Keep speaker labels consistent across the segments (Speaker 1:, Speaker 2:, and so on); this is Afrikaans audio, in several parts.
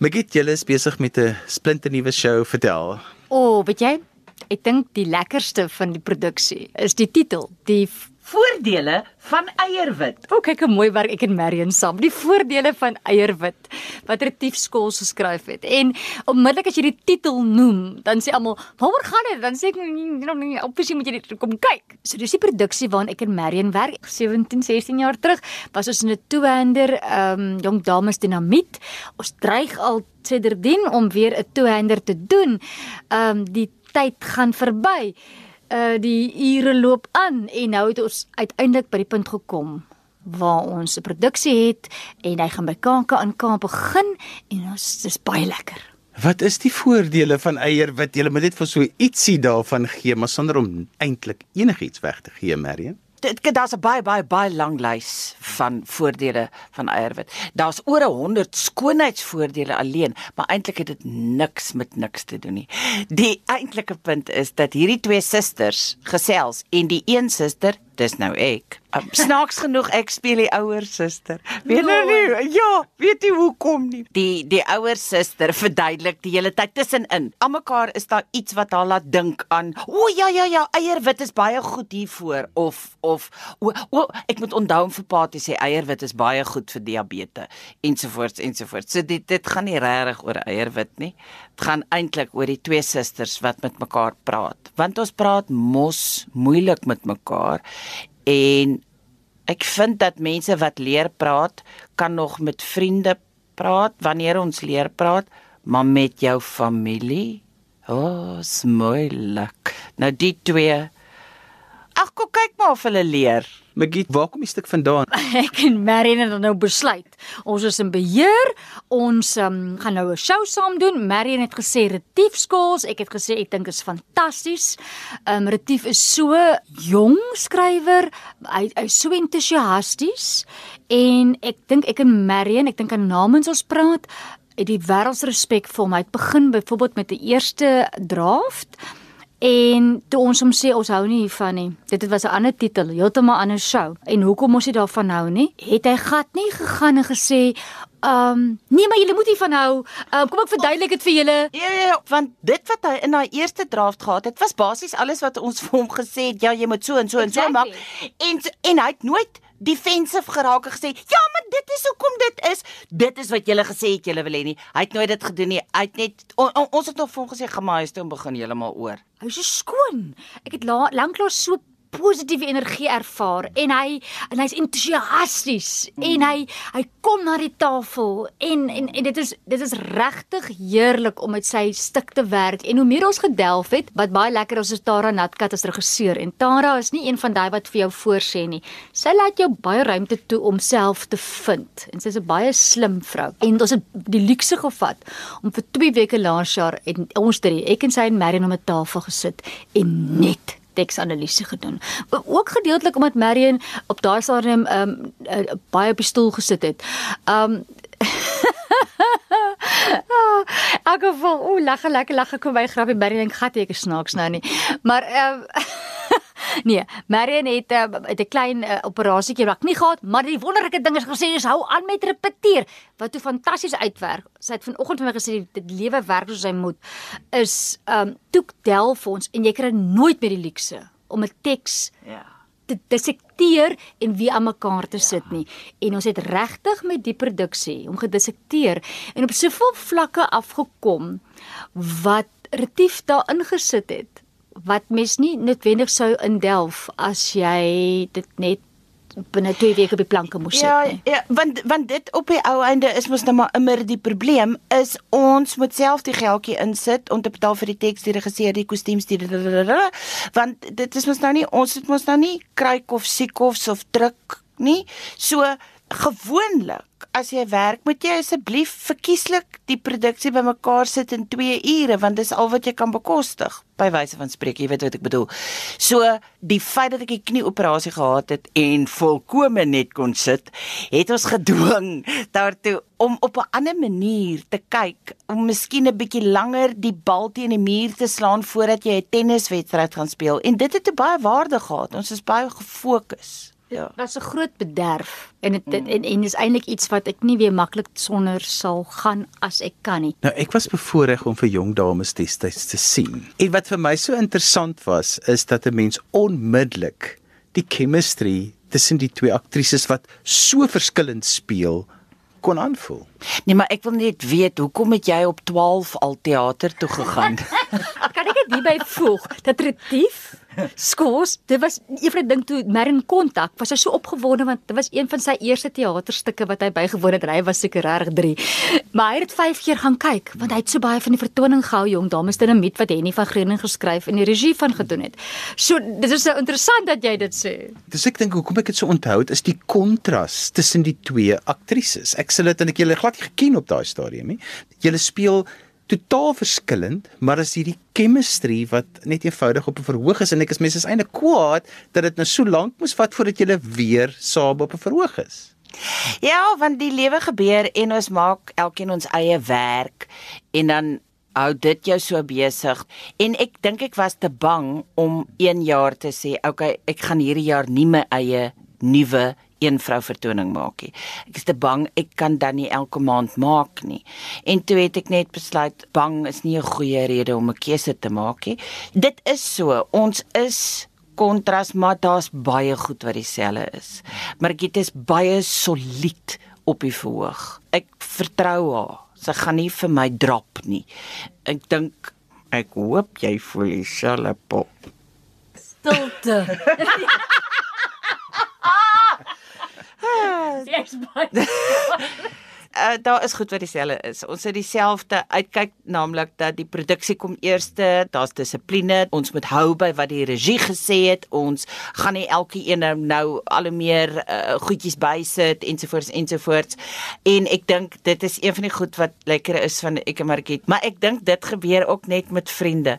Speaker 1: Magit, julle is besig met 'n splinternuwe show, vertel.
Speaker 2: O, oh, weet jy, ek dink die lekkerste van die produksie is die titel, die
Speaker 3: Voordele van eierwit.
Speaker 2: O, oh, kyk hoe mooi werk ek en Marion saam. Die voordele van eierwit wat Retief skool geskryf het. En onmiddellik as jy die titel noem, dan sê almal, "Waaroor gaan dit?" Dan sê ek, "Nee, opsie moet jy dit kom kyk." So dis die produksie waarin ek en Marion werk 17, 16 jaar terug. Was ons in 'n two-hander ehm um, jong dames dinamiet. Ons dreig al sedertdien om weer 'n two-hander te doen. Ehm um, die tyd gaan verby uh die ure loop aan en nou het ons uiteindelik by die punt gekom waar ons 'n produksie het en hy gaan by Kanke aan Kaap begin en ons dis baie lekker.
Speaker 1: Wat is die voordele van eier wat jy moet net vir so ietsie daarvan gee maar sonder om eintlik enigiets weg te gee, Marion?
Speaker 3: Dit daar's 'n baie baie baie lang lys van voordele van eierwit. Daar's oor 100 skoonheidsvoordele alleen, maar eintlik het dit niks met niks te doen nie. Die eintlike punt is dat hierdie twee susters gesels en die een suster, dis nou ek, Um, snaaks genoeg ek speel die ouer suster. Weet nou nie. Ja, weet jy hoekom nie? Die die ouer suster verduidelik die hele tyd tussenin. Almekaar is daar iets wat haar laat dink aan. O ja ja ja, eierwit is baie goed hiervoor of of o, o ek moet onthou om vir pa te sê eierwit is baie goed vir diabetes ensovoorts ensovoorts. So dit dit gaan nie regtig oor eierwit nie. Dit gaan eintlik oor die twee susters wat met mekaar praat. Want ons praat mos moeilik met mekaar en ek vind dat mense wat leer praat kan nog met vriende praat wanneer ons leer praat maar met jou familie? O oh, smoelik nou die twee. Ag kyk maar of hulle leer
Speaker 1: Maggie, waar kom die stuk vandaan?
Speaker 2: Ek en Marion het nou besluit. Ons is in beheer. Ons um, gaan nou 'n show saam doen. Marion het gesê Retief skools. Ek het gesê ek dink is fantasties. Um Retief is so jong skrywer. Hy hy's so entoesiasties en ek dink ek en Marion, ek dink aan namens ons praat, het die wêreldsrespek vir hom. Hy het begin byvoorbeeld met die eerste draft En toe ons hom sê ons hou nie hiervan nie. Dit was 'n ander titel, heeltemal ander show. En hoekom ons nie daarvan hou nie? Het hy gat nie gegaan en gesê, "Ehm, um, nee, maar julle moet hiervan hou. Um, kom ek verduidelik dit vir julle."
Speaker 3: Ja, ja, ja, want dit wat hy in daai eerste draft gehad het, was basies alles wat ons vir hom gesê het, ja, jy moet so en so exactly. en so maak. En en hy het nooit defensive geraak en gesê, "Ja, maar dit is hoekom dit is. Dit is wat julle gesê het julle wil hê nie." Hy het nooit dit gedoen nie. Hy het net on, on, ons het nog vir hom gesê, "Gaan maar huis toe en begin heeltemal oor."
Speaker 2: Hy's so skoon. Ek het lanklaas so positiewe energie ervaar en hy en hy's entoesiasties mm. en hy hy kom na die tafel en en en dit is dit is regtig heerlik om met sy stuk te werk en hoe meer ons gedelf het wat baie lekker is is Tara Natkat as regisseur en Tara is nie een van daai wat vir jou voorsê nie sy laat jou baie ruimte toe om self te vind en sy's 'n baie slim vrou en ons het die luukse gevat om vir 2 weke laas jaar en ons drie ek en sy en Marion om 'n tafel gesit en net teksanalise gedoen. Ook gedeeltelik omdat Marion op daai stadium ehm um, uh, baie op die stoel gesit het. Ehm um, Ek gevoel, o, lag lekker lag ek kom by grappie Marion dink gat ek snaaks nou nie. Maar ehm um, Nee, Marion het uh, 'n klein uh, operasietjie wat nie gehad, maar die wonderlike ding is gesê is hou aan met repeteer wat toe fantasties uitwerk. Sy het vanoggend vir my gesê dit lewe werk soos hy moet is um toek delf ons en jy kry nooit meer die luukse om 'n teks ja te dissekteer en wie aan mekaar te sit nie. En ons het regtig met die produksie om gedissekteer en op soveel vlakke afgekom wat retief daar ingesit het wat mens nie noodwendig sou indelf as jy dit net binne 2 weke op die planke moes
Speaker 3: ja,
Speaker 2: sit
Speaker 3: nie. Ja, want want dit op die ou einde is mos nou maar immer die probleem is ons moet self die geldjie insit om te betaal vir die teks, die regisseur, die kostuums, die want dit is mos nou nie ons het mos nou nie kruik of siekofs of druk nie. So gewoonlik as jy werk, moet jy asseblief verkieslik die produksie bymekaar sit in 2 ure want dis al wat jy kan bekostig by wyse van spreek, jy weet wat ek bedoel. So die feit dat ek 'n knieoperasie gehad het en volkome net kon sit, het ons gedwing daartoe om op 'n ander manier te kyk, om miskien 'n bietjie langer die bal teen die muur te slaan voordat jy 'n tenniswedstryd gaan speel en dit het 'n baie waarde gehad. Ons is baie gefokus. Ja.
Speaker 2: was 'n groot bederf en dit mm. en en is eintlik iets wat ek nie weer maklik sonder sal gaan as ek kan nie.
Speaker 1: Nou ek was bevoorreg om vir jong dames destyds te sien. En wat vir my so interessant was, is dat 'n mens onmiddellik die chemistry tussen die twee aktrises wat so verskillend speel kon aanvoel.
Speaker 3: Nee, maar ek wil net weet, hoekom het jy op 12 al teater toe gegaan?
Speaker 2: Kan ek dit hierby voeg dat retief skors, dit was eendag ding toe Marin kontak, was hy so opgewonde want dit was een van sy eerste teaterstukke wat hy bygewoon het. Hy was seker reg 3. Maar hy het dit 5 keer gaan kyk want hy het so baie van die vertoning gehou jong dames dinamiet wat Henny van Greuning geskryf en die regie van gedoen het. So dit is so interessant dat jy dit sê.
Speaker 1: Dis ek dink hoekom ek dit so onthou is die kontras tussen die twee aktrises. Ek sal dit en ek julle glad nie geken op daai stadium nie. Julle speel totaal verskillend, maar as hierdie chemistry wat net eenvoudig op 'n verhoog is en ek is mense is eintlik kwaad dat dit nou so lank moes vat voordat jy weer saam op 'n verhoog is.
Speaker 3: Ja, want die lewe gebeur en ons maak elkeen ons eie werk en dan hou dit jou so besig en ek dink ek was te bang om 1 jaar te sê, okay, ek gaan hierdie jaar nie my eie nuwe een vrou vertoning maak nie. Ek is te bang ek kan dan nie elke maand maak nie. En toe het ek net besluit bang is nie 'n goeie rede om 'n keuse te maak nie. Dit is so, ons is kontras maar daar's baie goed wat dieselfde is. Maar dit is baie solied op die verhoog. Ek vertrou haar. Sy gaan nie vir my drop nie. Ek dink ek hoop jy voel dieselfde pop.
Speaker 2: Stilte. Jy's baie.
Speaker 3: Uh, daar is goed wat dieselfde is. Ons het dieselfde uitkyk naamlik dat die produksie kom eerste, daar's dissipline. Ons moet hou by wat die regie gesê het. Ons gaan nie elke een nou, nou al hoe meer uh, goedjies bysit ensovoorts ensovoorts. En ek dink dit is een van die goed wat lekker is van ek en Margriet. Maar ek dink dit gebeur ook net met vriende.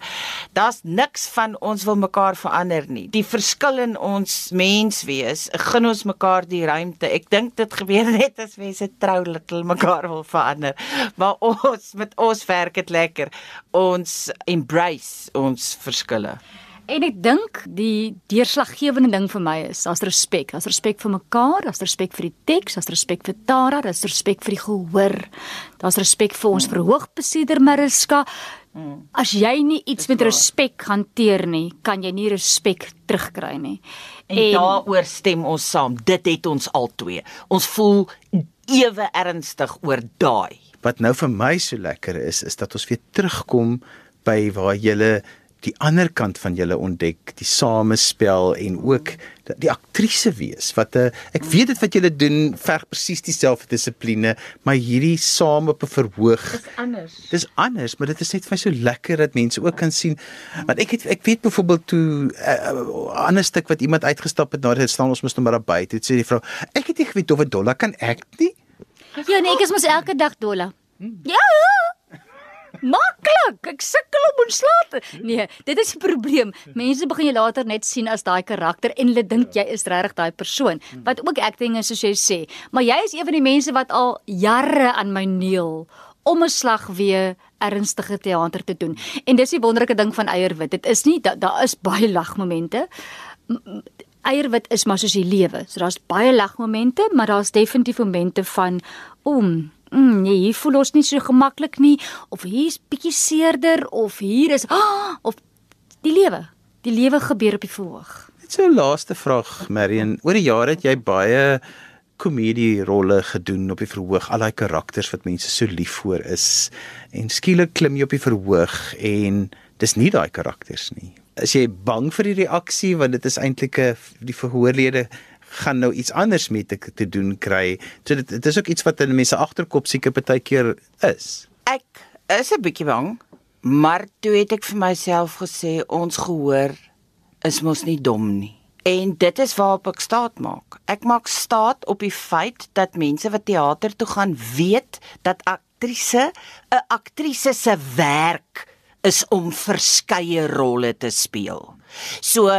Speaker 3: Daar's niks van ons wil mekaar verander nie. Die verskil in ons mens wees, gun ons mekaar die ruimte. Ek dink dit gebeur net as mense trou little mekaar wil verander. Maar ons met ons werk dit lekker. Ons embrace ons verskille.
Speaker 2: En ek dink die deurslaggewende ding vir my is daar's respek. Daar's respek vir mekaar, daar's respek vir die teks, daar's respek vir Tara, daar's respek vir die gehoor. Daar's respek vir ons verhoogbesieder Mariska. As jy nie iets met respek hanteer nie, kan jy nie respek terugkry nie.
Speaker 3: En, en daaroor stem ons saam. Dit het ons albei. Ons voel ewe ernstig oor daai.
Speaker 1: Wat nou vir my so lekker is, is dat ons weer terugkom by waar jy die ander kant van julle ontdek, die samespel en ook die aktrise wees wat 'n ek weet dit wat julle doen verg presies dieselfde dissipline, maar hierdie saam op 'n verhoog.
Speaker 3: Dis anders.
Speaker 1: Dis anders, maar dit is net vir my so lekker dat mense ook kan sien want ek het ek weet byvoorbeeld toe 'n uh, ander stuk wat iemand uitgestap het na dit staan ons moet nou maar naby toe sê die vrou ek het nie geweet of 'n dollar kan ek nie.
Speaker 2: Ja nee, ek is mos elke dag dolla. Ja, ja. Maklik. Ek sukkel om ontslae te. Nee, dit is die probleem. Mense begin jou later net sien as daai karakter en hulle dink jy is regtig daai persoon. Wat ook acting is soos jy sê. Maar jy is een van die mense wat al jare aan my neel om 'n slag weer ernstige teater te doen. En dis die wonderlike ding van eierwit. Dit is nie daar da is baie lagmomente. Eierwit is maar soos die lewe. So daar's baie lagmomente, maar daar's definitief momente van oom mm, nee, hier voel ons nie so gemaklik nie of hier's bietjie seerder of hier is oh, of die lewe. Die lewe gebeur op die verhoog.
Speaker 1: Net so 'n laaste vraag, Marion. Oor die jare het jy baie komedie rolle gedoen op die verhoog, al daai karakters wat mense so lief voor is. En skielik klim jy op die verhoog en dis nie daai karakters nie. Is jy bang vir die reaksie want dit is eintlik 'n die verhoorlede gaan nou iets anders met te, te doen kry. So dit dit is ook iets wat in mense agterkop seker baie keer is.
Speaker 3: Ek is 'n bietjie bang, maar toe het ek vir myself gesê ons gehoor is mos nie dom nie. En dit is waarop ek staat maak. Ek maak staat op die feit dat mense wat teater toe gaan weet dat aktrise 'n aktrise se werk is om verskeie rolle te speel. So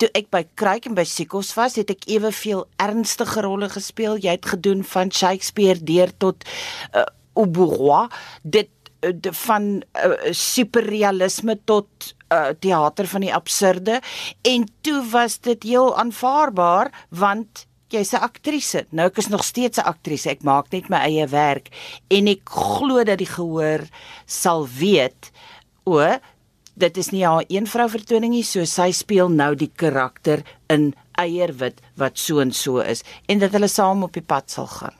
Speaker 3: toe ek by Kruik en by Sikos was, het ek eweveel ernstige rolle gespeel. Jy het gedoen van Shakespeare deur tot uh, Aubouroi. Dit uh, van uh, superrealisme tot uh, teater van die absurde en toe was dit heel aanvaarbaar want jy's 'n aktrise. Nou ek is nog steeds 'n aktrise. Ek maak net my eie werk en ek glo dat die gehoor sal weet o dit is nie haar een vrou vertoning nie, so sy speel nou die karakter in eierwit wat so en so is en dat hulle saam op die pad sal gaan.